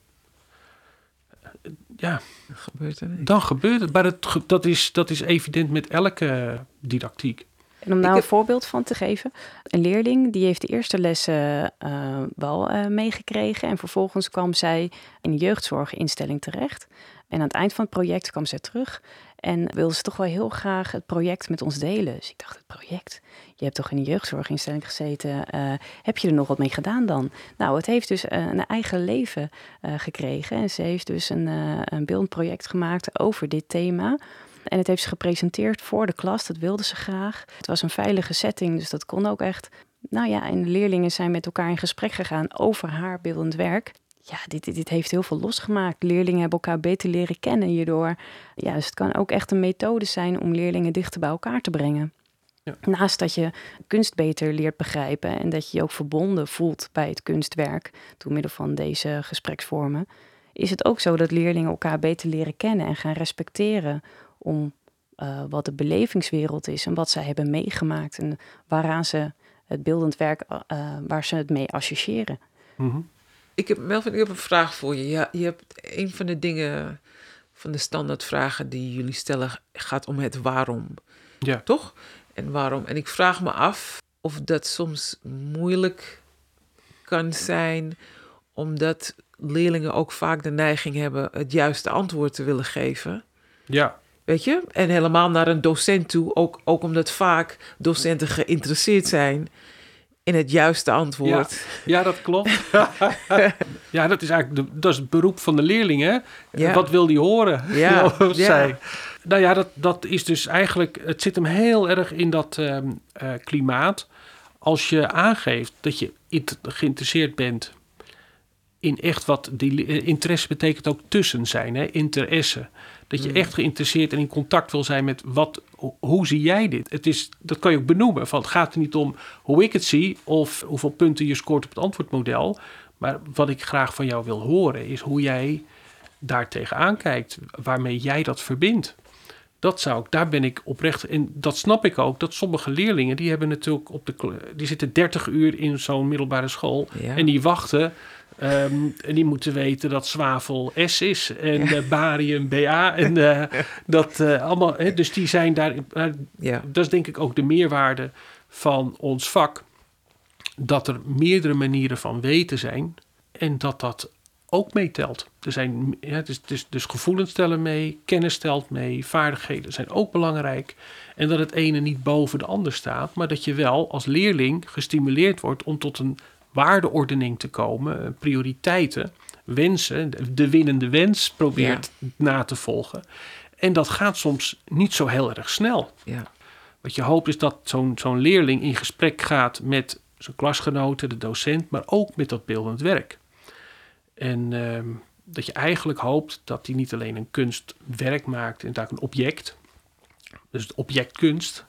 ja, dan gebeurt er Dan gebeurt het. Maar dat, dat, is, dat is evident met elke didactiek. En om nou een voorbeeld van te geven. Een leerling die heeft de eerste lessen uh, wel uh, meegekregen. En vervolgens kwam zij in een jeugdzorginstelling terecht. En aan het eind van het project kwam zij terug. En wilde ze toch wel heel graag het project met ons delen. Dus ik dacht, het project? Je hebt toch in een jeugdzorginstelling gezeten? Uh, heb je er nog wat mee gedaan dan? Nou, het heeft dus een eigen leven gekregen. En ze heeft dus een, een beeldend project gemaakt over dit thema. En het heeft ze gepresenteerd voor de klas. Dat wilde ze graag. Het was een veilige setting, dus dat kon ook echt. Nou ja, en de leerlingen zijn met elkaar in gesprek gegaan over haar beeldend werk. Ja, dit, dit, heeft heel veel losgemaakt. Leerlingen hebben elkaar beter leren kennen hierdoor. Ja, dus het kan ook echt een methode zijn om leerlingen dichter bij elkaar te brengen. Ja. Naast dat je kunst beter leert begrijpen en dat je je ook verbonden voelt bij het kunstwerk door middel van deze gespreksvormen, is het ook zo dat leerlingen elkaar beter leren kennen en gaan respecteren om uh, wat de belevingswereld is en wat zij hebben meegemaakt en waaraan ze het beeldend werk, uh, waar ze het mee associëren. Mm -hmm. Ik heb, Melvin, ik heb een vraag voor je. Ja, je hebt een van de dingen, van de standaardvragen die jullie stellen, gaat om het waarom. Ja. Toch? En waarom? En ik vraag me af of dat soms moeilijk kan zijn, omdat leerlingen ook vaak de neiging hebben het juiste antwoord te willen geven. Ja. Weet je? En helemaal naar een docent toe. Ook, ook omdat vaak docenten geïnteresseerd zijn in het juiste antwoord. Ja, dat klopt. ja, dat is eigenlijk de, dat is het beroep van de leerlingen. Ja. Wat wil die horen? Ja, zij. Nou ja, dat, dat is dus eigenlijk... Het zit hem heel erg in dat ehm, eh, klimaat. Als je aangeeft dat je geïnteresseerd bent in echt wat... Die, eh, interesse betekent ook tussen zijn, hè? interesse. Dat je Mm. echt geïnteresseerd en in contact wil zijn met wat, hoe zie jij dit? Het is, dat kan je ook benoemen. Van, het gaat er niet om hoe ik het zie of hoeveel punten je scoort op het antwoordmodel. Maar wat ik graag van jou wil horen is hoe jij daar tegenaan kijkt. Waarmee jij dat verbindt. Dat zou ik, daar ben ik oprecht. En dat snap ik ook. Dat sommige leerlingen, die hebben natuurlijk op de. Die zitten 30 uur in zo'n middelbare school. Ja. En die wachten. Ehm, en die moeten weten dat zwavel S is. En eh, barium BA. En eh, dat eh, allemaal. Hè, dus die zijn daar. ja. dat is denk ik ook de meerwaarde van ons vak. Dat er meerdere manieren van weten zijn. En dat dat ook meetelt. Er zijn, ja, dus, dus, dus gevoelens tellen mee, kennis telt mee, vaardigheden zijn ook belangrijk. En dat het ene niet boven de ander staat, maar dat je wel als leerling gestimuleerd wordt om tot een waardeordening te komen, eh, prioriteiten, wensen, de- de winnende wens probeert na te volgen. En dat gaat soms niet zo heel erg snel. ja. Wat je hoopt is dat zo'n zo'n leerling in gesprek gaat met zijn klasgenoten, de docent, maar ook met dat beeldend werk. En ehm, dat je eigenlijk hoopt dat hij niet alleen een kunstwerk maakt, inderdaad een object, dus het object kunst,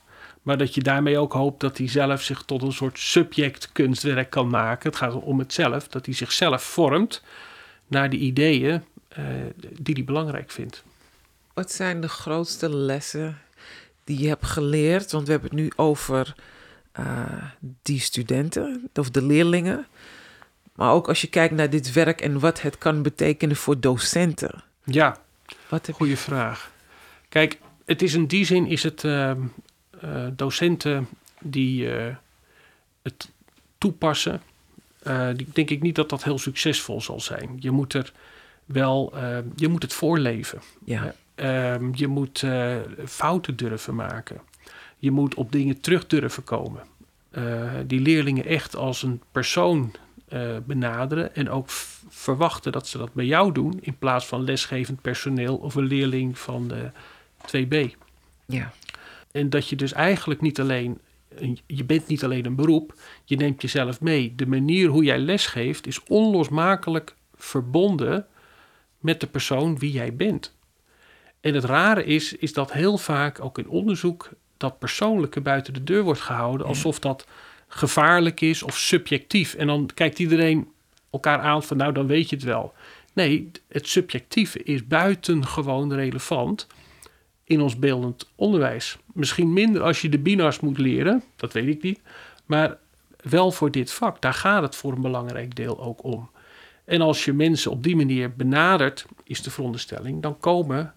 maar dat je daarmee ook hoopt dat hij zelf zich tot een soort subject kunstwerk kan maken. Het gaat om het zelf, dat hij zichzelf vormt naar de ideeën eh, die hij belangrijk vindt. Wat zijn de grootste lessen die je hebt geleerd? Want we hebben het nu over eh, die studenten of de leerlingen. Maar ook als je kijkt naar dit werk en wat het kan betekenen voor docenten. Ja, Wat heb je? Goeie vraag. Kijk, het is in die zin is het ehm, eh, docenten die eh, het toepassen. eh, die, denk ik niet dat dat heel succesvol zal zijn. Je moet er wel, je moet het voorleven. Ja, Ehm, je moet fouten durven maken. Je moet op dingen terug durven komen. Die leerlingen echt als een persoon benaderen en ook verwachten dat ze dat bij jou doen in plaats van lesgevend personeel of een leerling van de 2B. ja, En dat je dus eigenlijk niet alleen, een- je bent niet alleen een beroep, je neemt jezelf mee. De manier hoe jij lesgeeft is onlosmakelijk verbonden met de persoon wie jij bent. En het rare is, is dat heel vaak ook in onderzoek dat persoonlijke buiten de deur wordt gehouden, alsof dat gevaarlijk is of subjectief. En dan kijkt iedereen elkaar aan van nou, dan weet je het wel. Nee, het subjectieve is buitengewoon relevant in ons beeldend onderwijs. Misschien minder als je de binars moet leren, dat weet ik niet. Maar wel voor dit vak, daar gaat het voor een belangrijk deel ook om. En als je mensen op die manier benadert, is de veronderstelling, dan komen.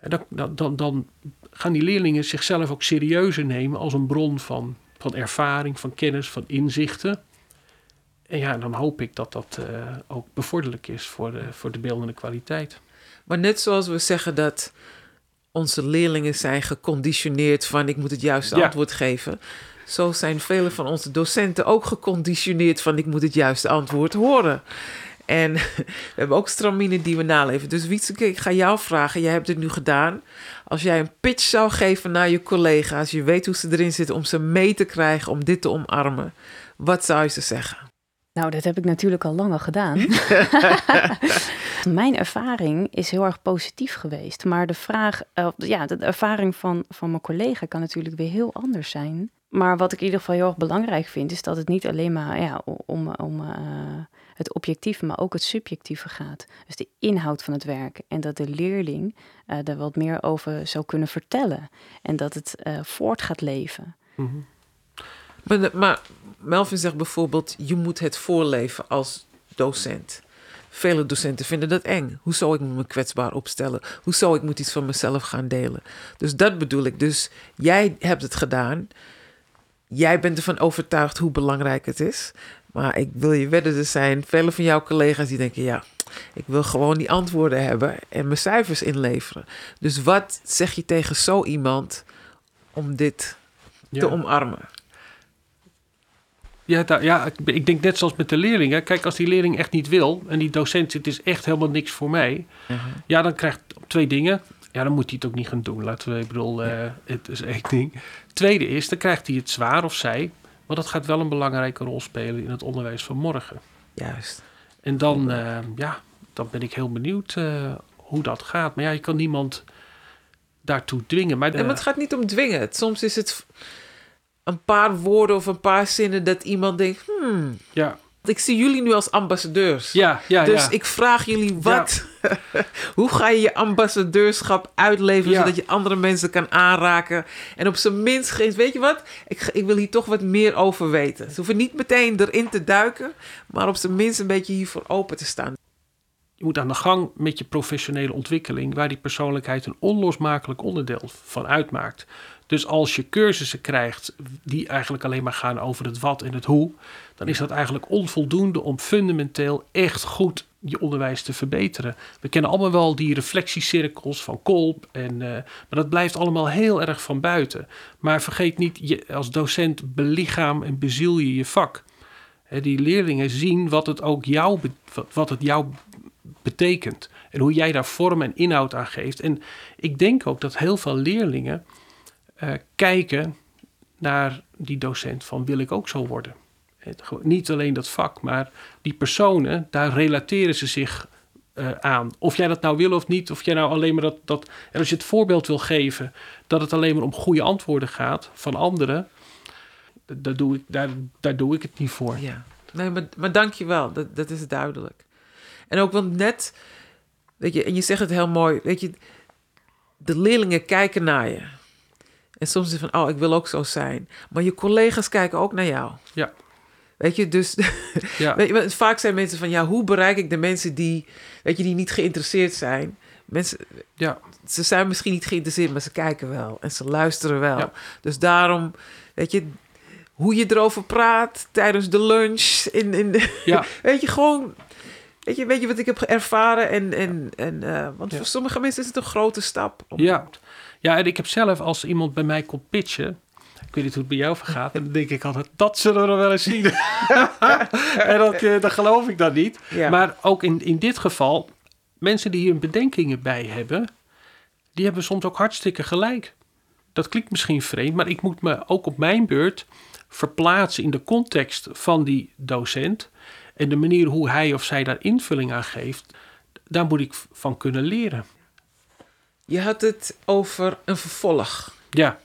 dan, dan, dan gaan die leerlingen zichzelf ook serieuzer nemen als een bron van, van ervaring, van kennis, van inzichten. En ja, dan hoop ik dat dat eh, ook bevorderlijk is voor de, voor de beeldende kwaliteit. Maar net zoals we zeggen dat onze leerlingen zijn geconditioneerd van ik moet het juiste Ja. antwoord geven. Zo zijn vele van onze docenten ook geconditioneerd van ik moet het juiste antwoord horen. En we hebben ook stramine die we naleven. Dus Wietseke, ik ga jou vragen. Jij hebt het nu gedaan. Als jij een pitch zou geven naar je collega's, je weet hoe ze erin zitten om ze mee te krijgen om dit te omarmen. Wat zou je ze zeggen? Nou, dat heb ik natuurlijk al lang al gedaan. mijn ervaring is heel erg positief geweest. Maar de vraag, eh, ja, de ervaring van, van mijn collega kan natuurlijk weer heel anders zijn. Maar wat ik in ieder geval heel erg belangrijk vind, is dat het niet alleen maar ja, om, om eh, het objectieve, maar ook het subjectieve gaat. Dus de inhoud van het werk. En dat de leerling eh er wat meer over zou kunnen vertellen. En dat het voort gaat leven. Mhm. Maar, Melvin zegt bijvoorbeeld, je moet het voorleven als docent. Vele docenten vinden dat eng. Hoezo ik moet me kwetsbaar opstellen? Hoezo ik moet iets van mezelf gaan delen? Dus dat bedoel ik. Dus jij hebt het gedaan. Jij bent ervan overtuigd hoe belangrijk het is. Maar ik wil je wedden, er zijn vele van jouw collega's die denken, ja, Ik wil gewoon die antwoorden hebben en mijn cijfers inleveren. Dus wat zeg je tegen zo iemand om dit Ja. te omarmen? Ja, daar- ja ik, ik denk net zoals met de leerlingen. Kijk, als die leerling echt niet wil en die docent zit, het is echt helemaal niks voor mij. Ja, dan krijgt twee dingen. Ja, dan moet hij het ook niet gaan doen. Laten we, ik bedoel, eh, het is één ding. Tweede is, dan krijgt hij het zwaar of zij. Want dat gaat wel een belangrijke rol spelen in het onderwijs van morgen. Juist. En dan, eh, ja, dan ben ik heel benieuwd eh, hoe dat gaat. Maar ja, je kan niemand daartoe dwingen. Maar, maar het gaat niet om dwingen. Soms is het een paar woorden of een paar zinnen dat iemand denkt... Hmm, ja, ik zie jullie nu als ambassadeurs. ja, ja. dus ja. ik vraag jullie wat. Hoe ga je je ambassadeurschap uitleven Ja. zodat je andere mensen kan aanraken? En op zijn minst geen. Weet je wat? Ik, ik wil hier toch wat meer over weten. Ze hoeven niet meteen erin te duiken, maar op zijn minst een beetje hiervoor open te staan. Je moet aan de gang met je professionele ontwikkeling, waar die persoonlijkheid een onlosmakelijk onderdeel van uitmaakt. Dus als je cursussen krijgt die eigenlijk alleen maar gaan over het wat en het hoe, dan is dat eigenlijk onvoldoende om fundamenteel echt goed je onderwijs te verbeteren. We kennen allemaal wel die reflectiecirkels van Kolb, en, eh, maar dat blijft allemaal heel erg van buiten. Maar vergeet niet, je, als docent belichaam en beziel je je vak. Die leerlingen zien wat het ook jou, wat het jou betekent. En hoe jij daar vorm en inhoud aan geeft. En ik denk ook dat heel veel leerlingen eh, kijken naar die docent van wil ik ook zo worden. Niet alleen dat vak, maar die personen, daar relateren ze zich eh, aan. Of jij dat nou wil of niet, of jij nou alleen maar dat, dat... En als je het voorbeeld wil geven dat het alleen maar om goede antwoorden gaat van anderen... Daar doe, ik, daar, daar doe ik het niet voor. Ja, nee, maar, maar dank je wel. Dat, dat is duidelijk. En ook want net, weet je, en je zegt het heel mooi, weet je, de leerlingen kijken naar je. En soms is het van, oh, ik wil ook zo zijn. Maar je collega's kijken ook naar jou. Ja. Weet je, dus Ja. weet je, vaak zijn mensen van, ja, hoe bereik ik de mensen die, weet je, die niet geïnteresseerd zijn? Mensen, Ja. ze zijn misschien niet geïnteresseerd, maar ze kijken wel en ze luisteren wel. Ja. Dus daarom, weet je, hoe je erover praat tijdens de lunch, in, in de, Ja. weet je, gewoon, weet je, weet je wat ik heb ervaren? En, en, en eh, want Ja. voor sommige mensen is het een grote stap. om- Ja. ja, en ik heb zelf als iemand bij mij komt pitchen. Ik weet niet hoe het bij jou vergaat. En dan denk ik altijd, dat zullen we nog wel eens zien. en dat, eh, dat geloof ik dan niet. Ja. Maar ook in, in dit geval, mensen die hier bedenkingen bij hebben, die hebben soms ook hartstikke gelijk. Dat klinkt misschien vreemd, maar ik moet me ook op mijn beurt verplaatsen in de context van die docent. En de manier hoe hij of zij daar invulling aan geeft, daar moet ik van kunnen leren. Je had het over een vervolg. Ja,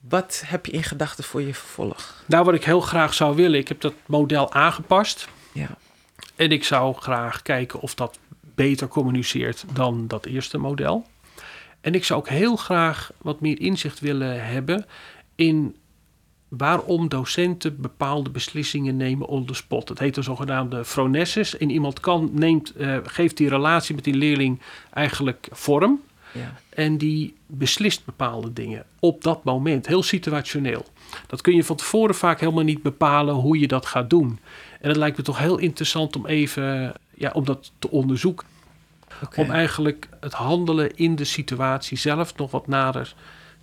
Wat heb je in gedachten voor je vervolg? Nou, wat ik heel graag zou willen, ik heb dat model aangepast. Ja. En ik zou graag kijken of dat beter communiceert dan dat eerste model. En ik zou ook heel graag wat meer inzicht willen hebben in waarom docenten bepaalde beslissingen nemen on the spot. Het heet de zogenaamde phronesis. En iemand kan, neemt, eh, geeft die relatie met die leerling eigenlijk vorm. Ja. En die beslist bepaalde dingen op dat moment, heel situationeel. Dat kun je van tevoren vaak helemaal niet bepalen hoe je dat gaat doen. En het lijkt me toch heel interessant om even ja, om dat te onderzoeken. Om eigenlijk het handelen in de situatie zelf nog wat nader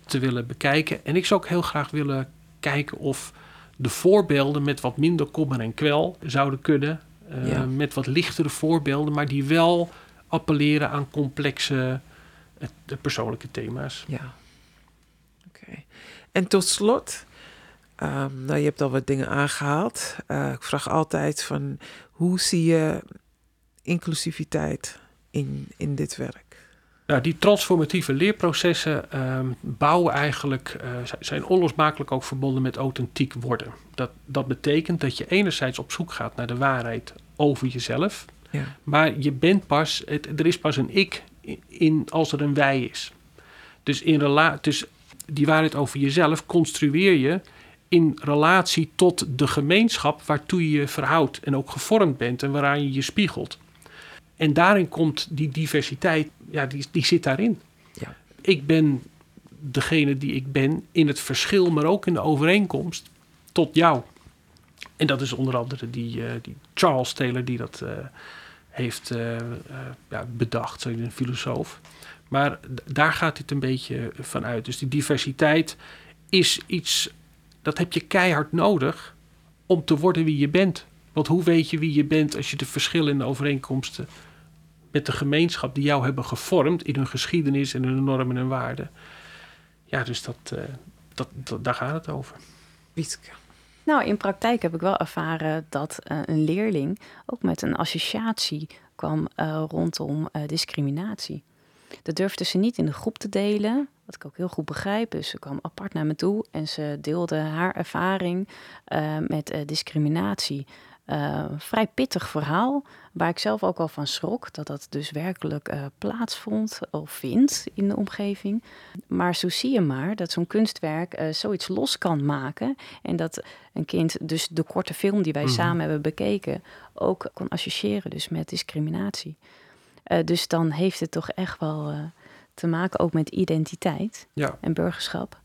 te willen bekijken. En ik zou ook heel graag willen kijken of de voorbeelden met wat minder kommer en kwel zouden kunnen. Eh, Ja. Met wat lichtere voorbeelden, maar die wel appelleren aan complexe persoonlijke thema's. Ja. Oké. En tot slot, ehm, nou, je hebt al wat dingen aangehaald. Eh, ik vraag altijd van, hoe zie je inclusiviteit in, in dit werk? Nou, die transformatieve leerprocessen ehm, bouwen eigenlijk, eh, zi- zijn onlosmakelijk ook verbonden met authentiek worden. Dat, dat betekent dat je enerzijds op zoek gaat naar de waarheid over jezelf, Ja. maar je bent pas, het, er is pas een ik in, in als er een wij is. Dus, in rela dus die waarheid over jezelf construeer je in relatie tot de gemeenschap waartoe je je verhoudt en ook gevormd bent en waaraan je je spiegelt. En daarin komt die diversiteit, ja, die, die zit daarin. Ja. Ik ben degene die ik ben in het verschil, maar ook in de overeenkomst tot jou. En dat is onder andere die, eh, die Charles Taylor die dat, eh, heeft uh, uh, ja, bedacht, een filosoof. Maar daar gaat dit een beetje van uit. Dus die diversiteit is iets, dat heb je keihard nodig om te worden wie je bent. Want hoe weet je wie je bent als je de verschillende overeenkomsten met de gemeenschap die jou hebben gevormd in hun geschiedenis en hun normen en waarden. Ja, dus dat, uh, dat, dat, daar gaat het over. Wieske. Nou, in praktijk heb ik wel ervaren dat uh, een leerling ook met een associatie kwam uh, rondom discriminatie. Dat durfde ze niet in de groep te delen, wat ik ook heel goed begrijp. Dus ze kwam apart naar me toe en ze deelde haar ervaring met discriminatie. Uh, vrij pittig verhaal, waar ik zelf ook al van schrok dat dat dus werkelijk uh, plaatsvond of vindt in de omgeving. Maar zo zie je maar dat zo'n kunstwerk uh, zoiets los kan maken en dat een kind dus de korte film die wij Mhm. samen hebben bekeken ook kon associëren dus met discriminatie. dus dan heeft het toch echt wel te maken ook met identiteit Ja. en burgerschap.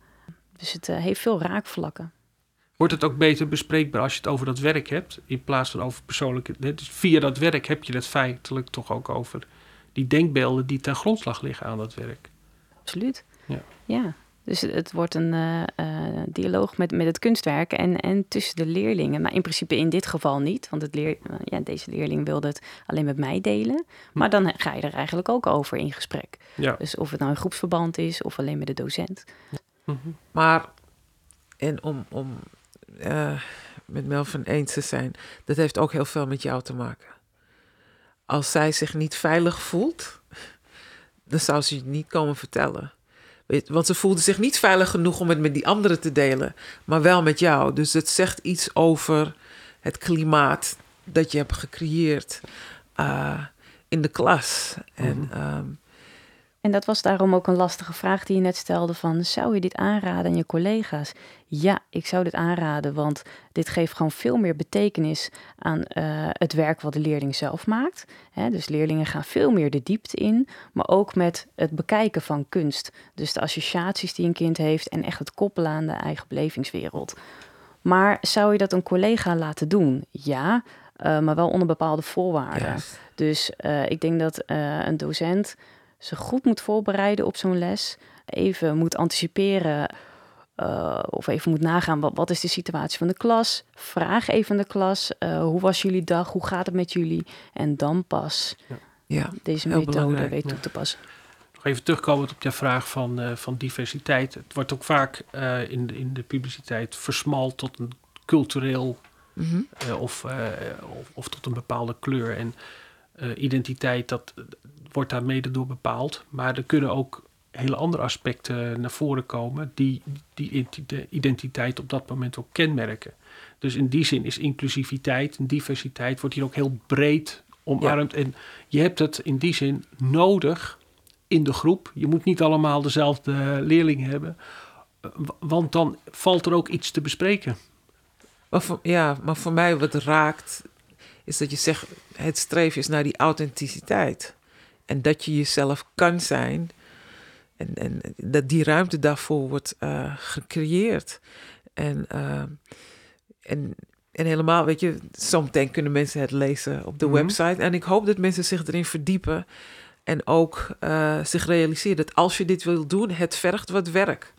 Dus het heeft veel raakvlakken. Wordt het ook beter bespreekbaar als je het over dat werk hebt, in plaats van over persoonlijke. Dus via dat werk heb je het feitelijk toch ook over die denkbeelden die ten grondslag liggen aan dat werk. Absoluut. Ja. ja. Dus het, wordt een uh, uh, dialoog met, met het kunstwerk en, en tussen de leerlingen. Maar in principe in dit geval niet, want het leer, uh, ja, deze leerling wilde het alleen met mij delen. Maar dan ga je er eigenlijk ook over in gesprek. Ja. Dus of het nou een groepsverband is of alleen met de docent. Mm -hmm. Maar, en om, om uh, met Melvin eens te zijn, dat heeft ook heel veel met jou te maken. Als zij zich niet veilig voelt, dan zou ze het niet komen vertellen. Want ze voelde zich niet veilig genoeg om het met die anderen te delen, maar wel met jou. Dus het zegt iets over het klimaat dat je hebt gecreëerd uh, in de klas. Mhm. En, um, en dat was daarom ook een lastige vraag die je net stelde van... zou je dit aanraden aan je collega's? Ja, ik zou dit aanraden, want dit geeft gewoon veel meer betekenis... aan uh, het werk wat de leerling zelf maakt. Dus leerlingen gaan veel meer de diepte in... maar ook met het bekijken van kunst. Dus de associaties die een kind heeft... en echt het koppelen aan de eigen belevingswereld. Maar zou je dat een collega laten doen? Ja, uh, maar wel onder bepaalde voorwaarden. Yes. Dus uh, ik denk dat een docent ze goed moet voorbereiden op zo'n les. Even moet anticiperen uh, of even moet nagaan wat, wat is de situatie van de klas. Vraag even aan de klas, uh, hoe was jullie dag, hoe gaat het met jullie? En dan pas ja. Ja, deze methode weet ja. toe te passen. Nog even terugkomend op je vraag van, uh, van diversiteit. Het wordt ook vaak uh, in, de, in de publiciteit versmald tot een cultureel mm -hmm. uh, of, of, of, tot een bepaalde kleur. En identiteit, dat wordt daar mede door bepaald. Maar er kunnen ook hele andere aspecten naar voren komen die die de identiteit op dat moment ook kenmerken. Dus in die zin is inclusiviteit en diversiteit wordt hier ook heel breed omarmd. Ja. En je hebt het in die zin nodig in de groep. Je moet niet allemaal dezelfde leerling hebben, want dan valt er ook iets te bespreken. Maar voor, ja, maar voor mij wat raakt is dat je zegt het streven is naar die authenticiteit. En dat je jezelf kan zijn. En, en dat die ruimte daarvoor wordt uh, gecreëerd. En, uh, en, en helemaal, weet je, zometeen kunnen mensen het lezen op de Mhm. website. En ik hoop dat mensen zich erin verdiepen. En ook uh, zich realiseren dat als je dit wil doen, het vergt wat werk.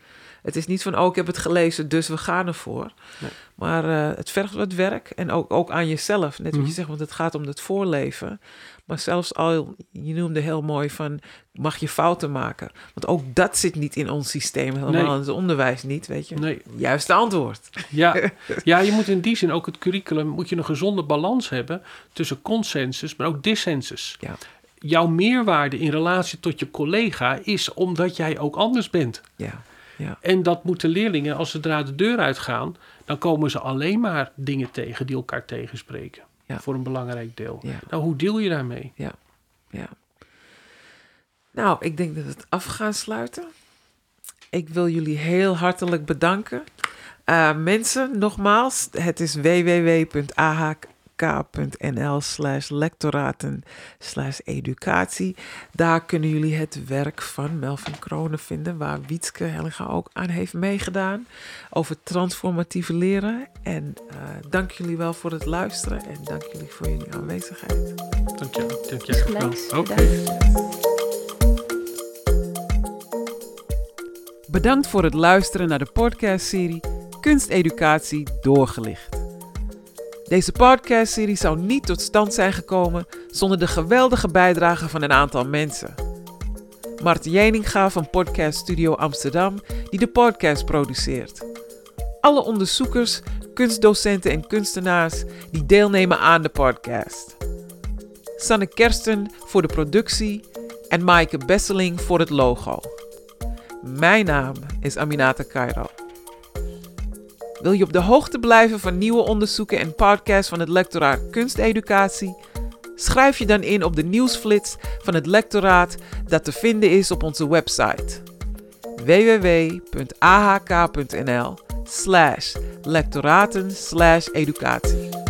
Het is niet van, oh, ik heb het gelezen, dus we gaan ervoor. Nee. Maar uh, het vergt wat werk en ook, ook aan jezelf. Net wat Mhm. je zegt, want het gaat om het voorleven. Maar zelfs al, je noemde heel mooi van, mag je fouten maken? Want ook dat zit niet in ons systeem, helemaal Nee. in het onderwijs niet, weet je. Nee, Juiste antwoord. Ja, ja, je moet in die zin ook het curriculum, moet je een gezonde balans hebben tussen consensus, maar ook dissensus. Ja. Jouw meerwaarde in relatie tot je collega is omdat jij ook anders bent. Ja, ja, En dat moeten leerlingen, als ze eruit de deur uitgaan, dan komen ze alleen maar dingen tegen die elkaar tegenspreken. Ja. Voor een belangrijk deel. ja, Nou, hoe deel je daarmee? ja. Nou, ik denk dat we het af gaan sluiten. Ik wil jullie heel hartelijk bedanken. Uh, mensen, nogmaals, het is ahk.nl slash lectoraten slash educatie. Daar kunnen jullie het werk van Melvin Kronen vinden, waar Wietske Helga ook aan heeft meegedaan over transformatieve leren. En uh, dank jullie wel voor het luisteren en dank jullie voor jullie aanwezigheid. Dank je. Dank je wel. Oké. Okay. Bedankt voor het luisteren naar de podcastserie Kunsteducatie doorgelicht. Deze podcastserie zou niet tot stand zijn gekomen zonder de geweldige bijdrage van een aantal mensen. Marten Jeninga van Podcast Studio Amsterdam, die de podcast produceert. Alle onderzoekers, kunstdocenten en kunstenaars die deelnemen aan de podcast. Sanne Kersten voor de productie en Maaike Besseling voor het logo. Mijn naam is Aminata Cairo. Wil je op de hoogte blijven van nieuwe onderzoeken en podcasts van het lectoraat Kunsteducatie? Schrijf je dan in op de nieuwsflits van het lectoraat dat te vinden is op onze website www.ahk.nl slash lectoraten educatie.